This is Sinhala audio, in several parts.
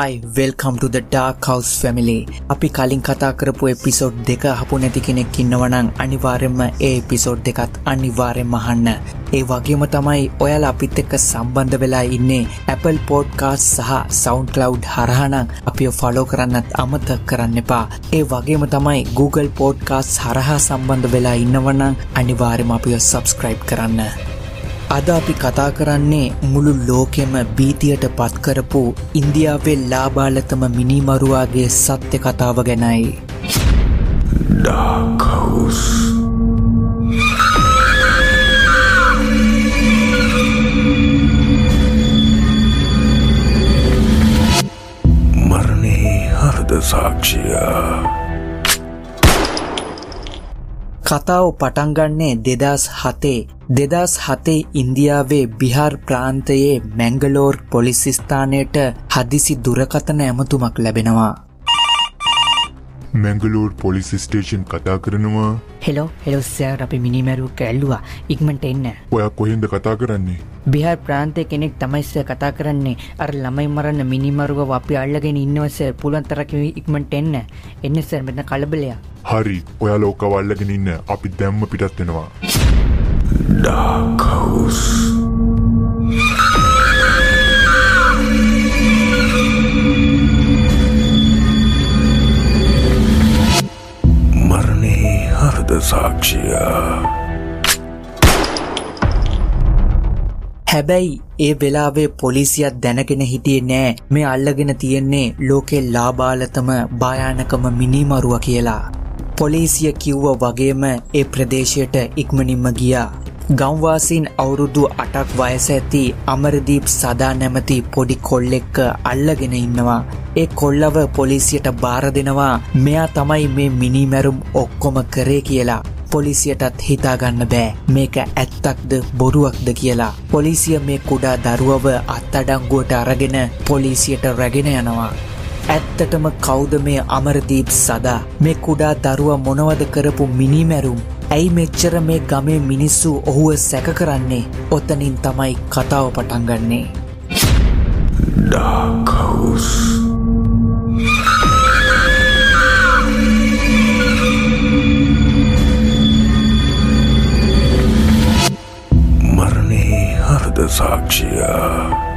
Hi welcome to the dark house family අපි කලින් කතා කරපු එපිසෝඩ් දෙක හපු නැති කෙනෙක් ඉන්නවනං අනිවාරෙන්ම ඒ එපිසෝඩ් දෙකත් අනිවාරෙන් මහන්න ඒ වගේම තමයි ඔයාල අපිත් එක්ක සම්බන්ධ වෙලා ඉන්නේ Apple පෝඩ්කාස් සහ සෞන්් කලව් හරහනං අපිෝ ෆලෝ කරන්නත් අමත කරන්න එපා. ඒ වගේම තමයි Google පෝඩ්කාස් හරහා සම්බන්ධ වෙලා ඉන්නවනං අනිවාරෙම අපිෝ සබස්ක්‍රයිබ් කරන්න. අද අපි කතා කරන්නේ මුළු ලෝකෙම බීතියට පත්කරපු ඉන්දියාවේ ලාබාලතම මිනිමරුවාගේ සත්‍ය කතාව ගැනයි. ඩාකවුස්. මරණේ හරද සාක්ෂියා කතාව පටන්ගන්නේ දෙදස් හතේ දෙදස් හතේ ඉන්දියාවේ බිහාර් ප්‍රාන්තයේ මැංගලෝර් පොලිසිස්ථානයට හදිසි දුරකතන ඇමතුමක් ලැබෙනවා. මැංගලෝර් පොලිසි ස්ටේෂන් කතා කරනවා. හෙලෝ හෙලොස්සයාට අපි මිනිමැරුක ඇල්ලවා. ඉක්මට එන්න. ඔයා කොහෙන්ද කතා කරන්නේ? බිහාර ප්‍රාන්තය කෙනෙක් තමයිස්ස කතා කරන්නේ. අර ළමයි මරන්න මිනිමරුව අපි අල්ලගෙන ඉන්නවස පුළන්තරක ඉක්මට එන්න. එන්න සර් මෙත කලබලයා හරි. ඔයා ලෝකවල්ලගෙන ඉන්න. අපි දැම්ම පිටත් වෙනවා. ඩාකවුස් හරද සාක්ෂියා හැබැයි ඒ වෙලාවේ පොලිසියත් දැනගෙන හිටියේ නෑ මේ අල්ලගෙන තියෙන්නේ ලෝකෙ ලාබාලතම භයානකම මිනිමරුව කියලා. පොලිසිය කිව්ව වගේම ඒ ප්‍රදේශයට ඉක්මනින්ම ගියා. ගම්වාසින් අවුරුදු අටක් වයස ඇති අමරදීප් සදා නැමති පොඩි කොල්ලෙක්ක අල්ලගෙන ඉන්නවා. ඒ කොල්ලව පොලිසියට බාර දෙනවා මෙයා තමයි මේ මිනිමැරුම් ඔක්කොම කරේ කියලා. පොලිසියටත් හිතාගන්න බෑ මේක ඇත්තක්ද බොරුවක්ද කියලා. පොලිසිය මේ කුඩා දරුවව අත්තඩංගුවට අරගෙන පොලිසියට රැගෙන යනවා. ඇත්තටම කෞද මේ අමරදීප් සදා මේ කුඩා දරුව මොනවද කරපු මිනිමැරුම් ඇයි මෙච්චර මේ ගමේ මිනිස්සු ඔහුව සැක කරන්නේ? ඔතනින් තමයි කතාව පටන්ගන්නේ. ඩාකවුස් මරණේ හරද සාක්ෂියා.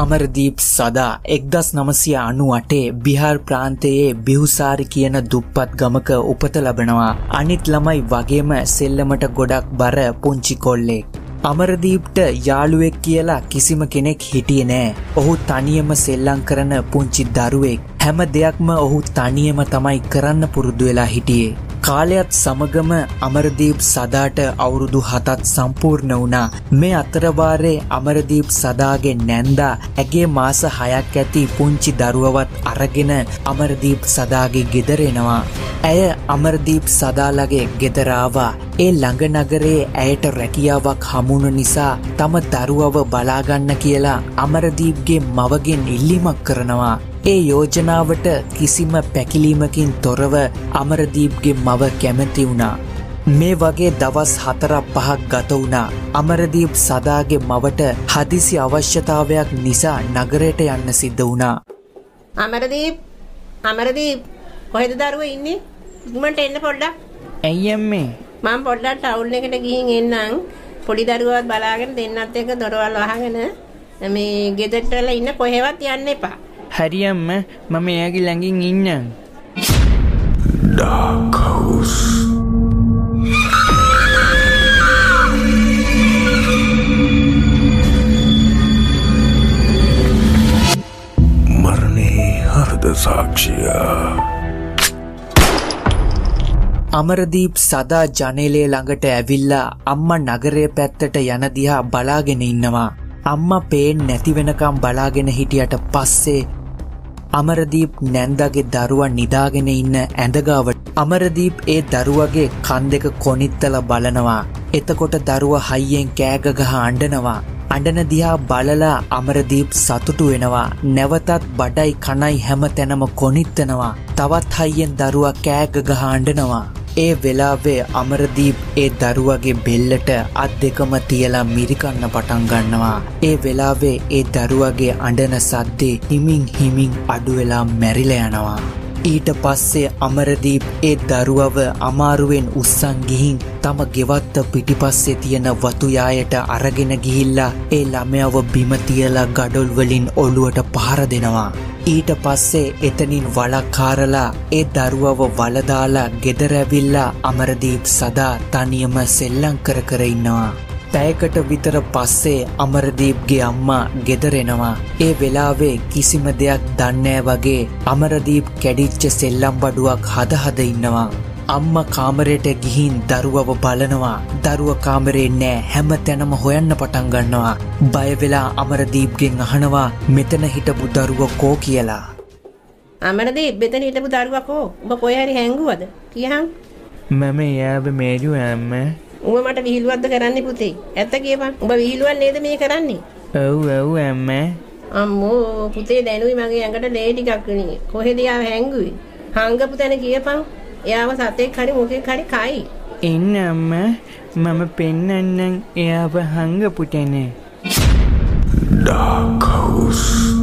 අමරදීප් සදා එක්දස් නමසය අනු අටේ බිහාර් ප්‍රාන්තයේ බිහුසාරි කියන දුප්පත් ගමක උපත ලබනවා අනිත් ළමයි වගේම සෙල්ලමට ගොඩක් බර පුංචි කොල්ලෙක්. අමරදීප්ට යාළුවෙක් කියලා කිසිම කෙනෙක් හිටිය නෑ ඔහු තනියම සෙල්ලං කරන පුංචි දරුවෙක් හැම දෙයක්ම ඔහු තනියම තමයි කරන්න පුරුදු වෙලා හිටියේ. කාලයත් සමගම අමරදීප් සදාට අවුරුදු හතත් සම්පූර්ණ වුණා මේ අතරවාරේ අමරදීප් සදාගේ නැන්දා ඇගේ මාස හයක් ඇති පුංචි දරුවවත් අරගෙන අමරදීප් සදාගේ ගෙදරෙනවා. ඇය අමරදීප් සදාලගේ ගෙදරාවා ඒ ළඟනගරේ ඇයට රැකියාවක් හමුණු නිසා තම දරුවව බලාගන්න කියලා අමරදීප්ගේ මවගෙන් ඉල්ලිමක් කරනවා. ඒ යෝජනාවට කිසිම පැකිලීමකින් තොරව අමරදීප්ගේ මව කැමති වුණා. මේ වගේ දවස් හතරක් පහක් ගත වුණා. අමරදීප් සදාගේ මවට හදිසි අවශ්‍යතාවයක් නිසා නගරයට යන්න සිද්ධ වුණා. අමරදීප් අමරදීප් කොහෙද දරුව ඉන්නේ? ඉක්මනට එන්න පොඩ්ඩක්. ඇයියම් මේ මම පොඩ්ඩක් ටවුල් එකට ගිහින් එන්නම්. පොඩි දරුවත් බලාගෙන දෙන්නත් එක්ක දොරවල් වහගෙන මේ ගෙදරට වෙලා ඉන්න කොහෙවත් යන්න එපා හරියම්ම මම එයාගේ ළඟින් ඉන්නම්. ඩාකවුස් මරණේ හරද සාක්ෂියා. අමරදීප් සදා ජනේලේ ළඟට ඇවිල්ලා අම්ම නගරය පැත්තට යන දිහා බලාගෙන ඉන්නවා. අම්ම පේෙන් නැතිවෙනකම් බලාගෙන හිටියට පස්සේ අමරදීප් නැන්දගේ දරුවන් නිදාගෙන ඉන්න ඇඳගාවට අමරදීප් ඒ දරුවගේ කන් දෙක කොනිත්තල බලනවා. එතකොට දරුව හයියෙන් කෑගගහ අණ්ඩනවා. අඩන දිහා බලලා අමරදීප් සතුටු වෙනවා නැවතත් බඩයි කනයි හැම තැනම කොනිත්තනවා තවත් හයියෙන් දරුවා කෑගගහ අණ්ඩනවා ඒ වෙලාවේ අමරදීප් ඒ දරුවගේ බෙල්ලට අත් දෙකම තියලා මිරිකන්න පටන් ගන්නවා. ඒ වෙලාවේ ඒ දරුවගේ අඬන සද්දේ හිමින් හිමින් අඩු වෙලා මැරිලා යනවා. ඊට පස්සේ අමරදීප් ඒ දරුවව අමාරුවෙන් උස්සන් ගිහින් තම ගෙවත්ත පිටිපස්සේ තියෙන වතුයායට අරගෙන ගිහිල්ලා ඒ ළමයව බිම තියලා ගඩොල් වලින් ඔළුවට පහර දෙනවා. ඊට පස්සේ එතනින් වලක්කාරලා ඒ දරුවව වලදාලා ගෙදර ඇවිල්ලා අමරදීප් සදා තනියම සෙල්ලම් කර කර ඉන්නවා. පැයකට විතර පස්සේ අමරදීප්ගේ අම්මා ගෙදරෙනවා. ඒ වෙලාවේ කිසිම දෙයක් දන්නෑ වගේ අමරදීප් කැඩිච්ච සෙල්ලම් බඩුවක් හද හද ඉන්නවා. අම්ම කාමරයට ගිහින් දරුවව බලනවා. දරුව කාමරේ නෑ හැම තැනම හොයන්න පටන් ගන්නවා. බය වෙලා අමරදීප්ගෙන් අහනවා මෙතන හිටපු දරුව කෝ කියලා. අමරදීප් මෙතන හිටපු දරුවා කෝ? උඹ කොහේ හරි හැංගුවද? කියහන්. මම එයාව මේරු ඇම්ම උඹ මට විහිළුවක්ද කරන්නේ පුතේ? ඇත්ත කියපන්. උඹ විහිළුවක් නේද මේ කරන්නේ? ඔව් ඔව් ඇම්ම අම්මෝ පුතේ දැනුයි මගේ ඇඟට ලේ ටිකක් විනේ. කොහෙද යාව හැංගුවේ? හංගපු තැන කියපන්. එයාව සතෙක් හරි මොකෙක් හරි කයි. එන්න අම්ම මම පෙන්නන්නම් එයාව හංගපු තැන Dark House.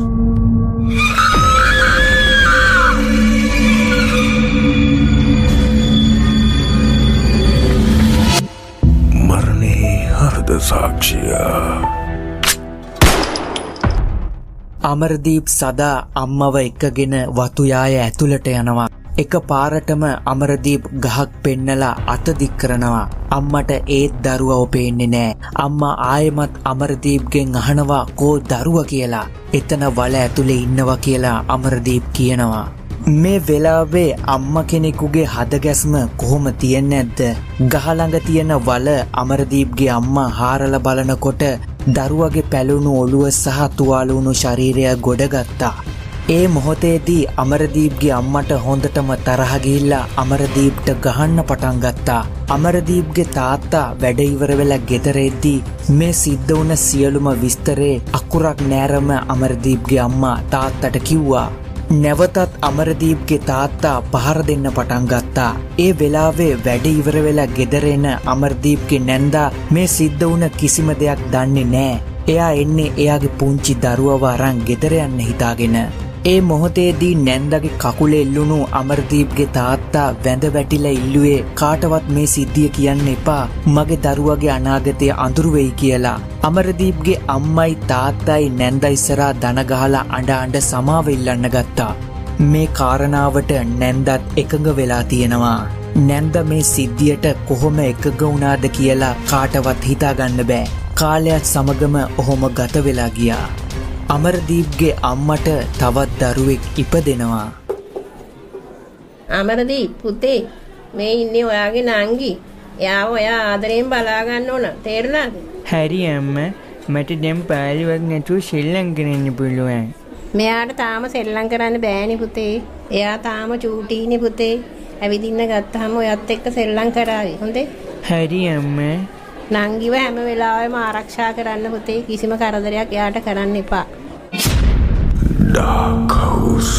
සාක්ෂිය අමරදීප් සදා අම්මව එකගෙන වතුයාය ඇතුළට යනවා. එක පාරටම අමරදීප් ගහක් පෙන්නලා අතදික් කරනවා. අම්මට ඒත් දරුවව පේන්නේ නෑ. අම්මා ආයෙමත් අමරදීප්ගෙන් අහනවා කෝ දරුව කියලා. එතන වල ඇතුලේ ඉන්නවා කියලා අමරදීප් කියනවා. මේ වෙලාවේ අම්ම කෙනෙකුගේ හදගැස්ම කොහොම තියෙන්නේ නැද්ද? ගහ ළඟ තියෙන වල අමරදීප්ගේ අම්මා හාරලා බලනකොට දරුවගේ පැලුණු ඔළුව සහ තුවාල වුණු ශරීරය ගොඩගත්තා. ඒ මොහොතේදී අමරදීප්ගේ අම්මට හොඳටම තරහ ගිහිල්ලා අමරදීප්ට ගහන්න පටන් ගත්තා. අමරදීප්ගේ තාත්තා වැඩ ඉවර වෙලා ගෙදර එද්දී මේ සිද්ධ වුණ සියලුම විස්තරේ අකුරක් නෑරම අමරදීප්ගේ අම්මා තාත්තට කිව්වා. නැවතත් අමරදීප්ගේ තාත්තා පහර දෙන්න පටන් ගත්තා. ඒ වෙලාවේ වැඩ ඉවර වෙලා ගෙදරෙන අමරදීප්ගේ නැන්දා මේ සිද්ධ වුණ කිසිම දෙයක් දන්නේ නෑ. එයා එන්නේ එයාගේ පුංචි දරුවව අරන් ගෙදර යන්න හිතාගෙන. ඒ මොහොතේදී නැන්දගේ කකුලේ එල්ලුණු අමරදීප්ගේ තාත්තා වැඳ වැටිලා ඉල්ලුවේ කාටවත් මේ සිද්ධිය කියන්න එපා මගේ දරුවගේ අනාගතය අඳුරු වෙයි කියලා. අමරදීප්ගේ අම්මයි තාත්තයි නැන්ද ඉස්සරහා දන ගහලා අඬ අඬ සමාව ඉල්ලන්න ගත්තා. මේ කාරණාවට නැන්දත් එකඟ වෙලා තියෙනවා. නැන්ද මේ සිද්ධියට කොහොම එකග වුණාද කියලා කාටවත් හිතාගන්න බෑ. කාලයක් සමගම ඔහොම ගත වෙලා ගියා. අමරදීප්ගේ අම්මට තවත් දරුවෙක් ඉපදෙනවා. අමරදීප් පුතේ මේ ඉන්නේ ඔයාගේ නංගි. එයාව ඔයා ආදරයෙන් බලා ගන්න ඕන. තේරුණාද? හැරි අම්ම මට දැම් පාලිවක් නැතුව ශෙල්ලං කරන්න පුළුවන් මෙයාට තාම සෙල්ලම් කරන්න බෑනි පුතේ. එයා තාම චූටීනි පුතේ. ඇවිදින්න ගත්තාම ඔයත් එක්ක සෙල්ලම් කරાવી. හොඳේ? හැරි අම්ම නංගිව හැම වෙලාවෙම ආරක්ෂා කරන්න පුතේ. කිසිම කරදරයක් එයාට කරන්න එපා. Dark House.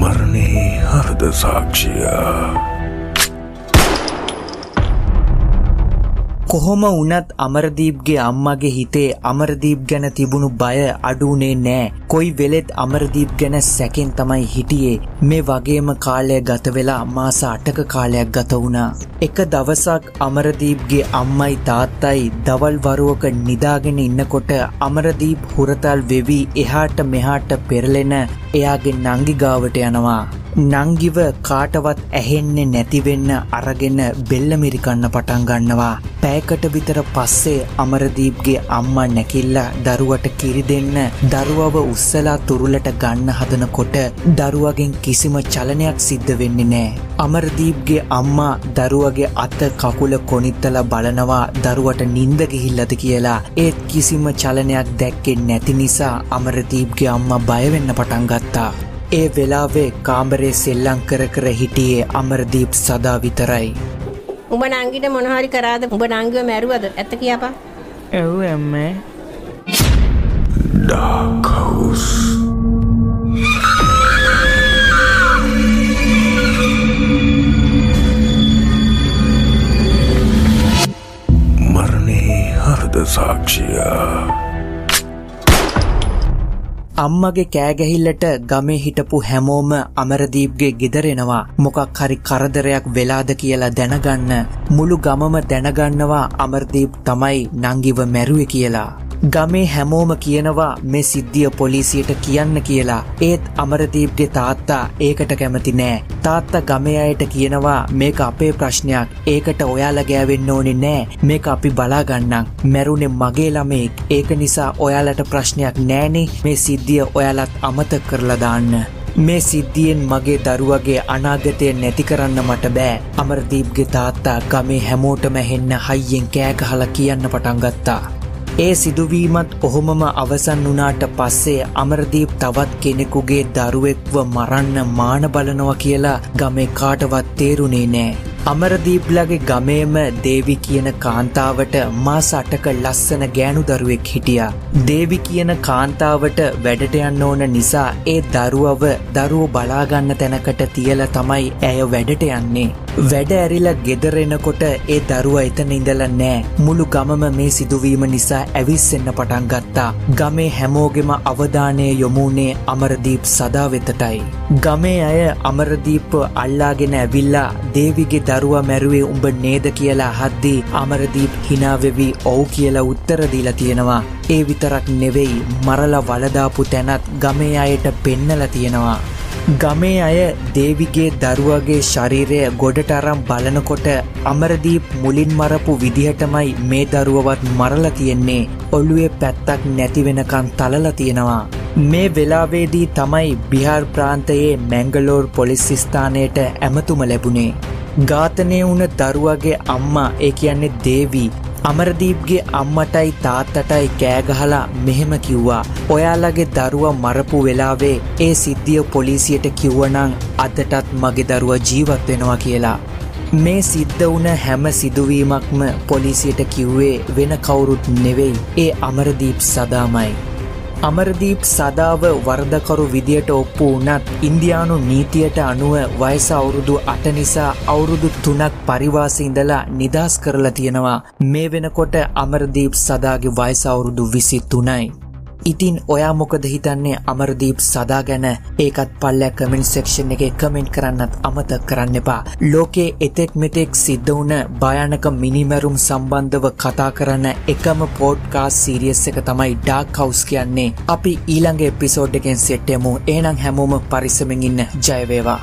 මරණේ හර්ද සාක්ෂිය කොහොම වුණත් අමරදීප්ගේ අම්මගේ හිතේ අමරදීප් ගැන තිබුණු බය අඩුනේ නෑ. කොයි වෙලෙත් අමරදීප් ගැන සැකෙන් තමයි හිටියේ. මේ වගේම කාලය ගත වෙලා මාස 8ක කාලයක් ගත වුණා. එක දවසක් අමරදීප්ගේ අම්මයි තාත්තයි දවල් වරුවක නිදාගෙන ඉන්නකොට අමරදීප් හුරතල් වෙවි එහාට මෙහාට පෙරලෙන එයාගේ නංගි ගාවට යනවා. නංගිව කාටවත් ඇහෙන්නේ නැතිවෙන්න අරගෙන බෙල්ලමිරිකන්න පටන් ගන්නවා. පෑකට විතර පස්සේ අමරදීප්ගේ අම්මා නැකිල්ලා දරුවට කිරි දෙන්න දරුවව උස්සලා තුරුලට ගන්න හදනකොට දරුවගෙන් කිසිම චලනයක් සිද්ධ වෙන්නේ නෑ. අමරදීප්ගේ අම්මා දරුවගේ අත කකුල කොනිත්තලා බලනවා දරුවට නින්ද ගිහිල්ලද කියලා ඒත් කිසිම චලනයක් දැක්කේ නැති නිසා අමරදීප්ගේ අම්මා බය වෙන්න පටන් ගත්තා. ඒ වෙලාවේ කාමරේ සෙල්ලං කර කර හිටියේ අමරදීප් සදා විතරයි. උඹ නංගිට මොන හරි කරාද? උඹ නංගිව මැරුවද? ඇත්ත කියපන්. ඔව් අම්ම Dark හරද සාක්ෂියා අම්මගේ කෑගැහිල්ලට ගමේ හිටපු හැමෝම අමරදීප්ගේ ගෙදරෙනවා මොකක් හරි කරදරයක් වෙලාද කියලා දැනගන්න මුළු ගමම දැනගන්නවා අමරදීප් තමයි නංගිව මැරුවේ කියලා. ගමේ හැමෝම කියනවා මේ සිද්ධිය පොලිසියට කියන්න කියලා. ඒත් අමරදීප්ගේ තාත්තා ඒකට කැමති නෑ. තාත්තා ගමේ අයට කියනවා මේක අපේ ප්‍රශ්නයක්. ඒකට ඔයාලා ගෑවෙන්න ඕනේ නෑ. මේක අපි බලාගන්නම් මැරුණේ මගේ ළමෙක්. ඒක නිසා ඔයාලට ප්‍රශ්නයක් නෑනේ. මේ සිද්ධිය ඔයාලත් අමතක කරලා දාන්න. මේ සිද්ධියෙන් මගේ දරුවගේ අනාගතය නැති කරන්න මට බෑ. අමරදීප්ගේ තාත්තා ගමේ හැමෝටම හෙන්න හයියෙන් කෑගහලා කියන්න පටන් ගත්තා. ඒ සිදුවීමත් ඔහොමම අවසන් වුණාට පස්සේ අමරදීප් තවත් කෙනෙකුගේ දරුවෙක්ව මරන්න මාන බලනවා කියලා ගමේ කාටවත් තේරුණේ නෑ. අමරදීප්ලගේ ගමේම දේවි කියන කාන්තාවට මාස අටක ලස්සන ගෑනු දරුවෙක් හිටියා. දේවි කියන කාන්තාවට වැඩට යන්න ඕන නිසා ඒ දරුවව දරුව බලාගන්න තැනකට තියලා තමයි ඇය වැඩට යන්නේ. වැඩ ඇරිලා ගෙදරෙනකොට ඒ දරුව එතන ඉඳලා නෑ. මුළු ගමම මේ සිදුවීම නිසා ඇවිස්සෙන්න පටන් ගත්තා. ගමේ හැමෝගෙම අවධානය යොමුුණේ අමරදීප් සදා වෙතටයි. ගමේ අය අමරදීප් අල්ලාගෙන ඇවිල්ලා දේවිගේ දරුවා මැරුවේ උඹ නේද කියලා අහද්දී අමරදීප් හිනාවෙවි ඔව් කියලා උත්තර දීලා තියෙනවා. ඒ විතරක් නෙවෙයි මරලා වලදාපු තැනත් ගමේ අයට පෙන්නලා තියෙනවා. ගමේ අය දේවිගේ දරුවගේ ශරීරය ගොඩට අරම් බලනකොට අමරදීප් මුලින් මරපු විදිහටමයි මේ දරුවවත් මරලා තියෙන්නේ ඔළුවේ පැත්තක් නැති වෙනකන් තලලා තියෙනවා. මේ වෙලාවේදී තමයි බිහාර් ප්‍රාන්තයේ මැංගලෝර් පොලිස් ස්ථානයට ඇමතුම ලැබුණේ. ඝාතනය වුණ දරුවගේ අම්මා ඒ කියන්නේ දේවී අමරදීප්ගේ අම්මටයි තාත්තටයි කෑගහලා මෙහෙම කිව්වා ඔයාලගේ දරුව මරපු වෙලාවේ ඒ සිද්ධිය පොලිසියට කිව්වනං අදටත් මගේ දරුව ජීවත් වෙනවා කියලා. මේ සිද්ධ වුණ හැම සිදුවීමක්ම පොලිසියට කිව්වේ වෙන කවුරුත් නෙවෙයි ඒ අමරදීප් සදාමයි. අමරදීප් සදාව වර්ධකරු විදියට ඔප්පු වනත් ඉන්දයානු නීතියට අනුව වයස අවුරුදු අට නිසා අවුරුදු තුනක් පරිවාස ඉඳලා නිදස් කරලා තියෙනවා මේ වෙනකොට අමරදීප් සදාගේ වයස අවුරුදු විසි තුනයි. ඉතින් ඔයා මොකද හිතන්නේ අමරදීප් සදා ගැන ඒකත් පල්ලෑ කමෙන්ට් සෙක්ෂන් එක කමෙන්ට් කරන්නත් අමතක් කරන්න එපා. ලෝකේ එතෙක් මෙතෙක් සිද්ධ වුණ භයානක මිනිමැරුම් සම්බන්ධව කතා කරන එකම පෝඩ්කාස් සීරියස් එක තමයි ඩාක් හවුස් කියන්නේ. අපි ඊළඟ එපිසෝඩ් එකෙන් සෙට් යමු. එහෙනම් හැමෝම පරිස්සමෙන් ඉන්න ජය වේවා.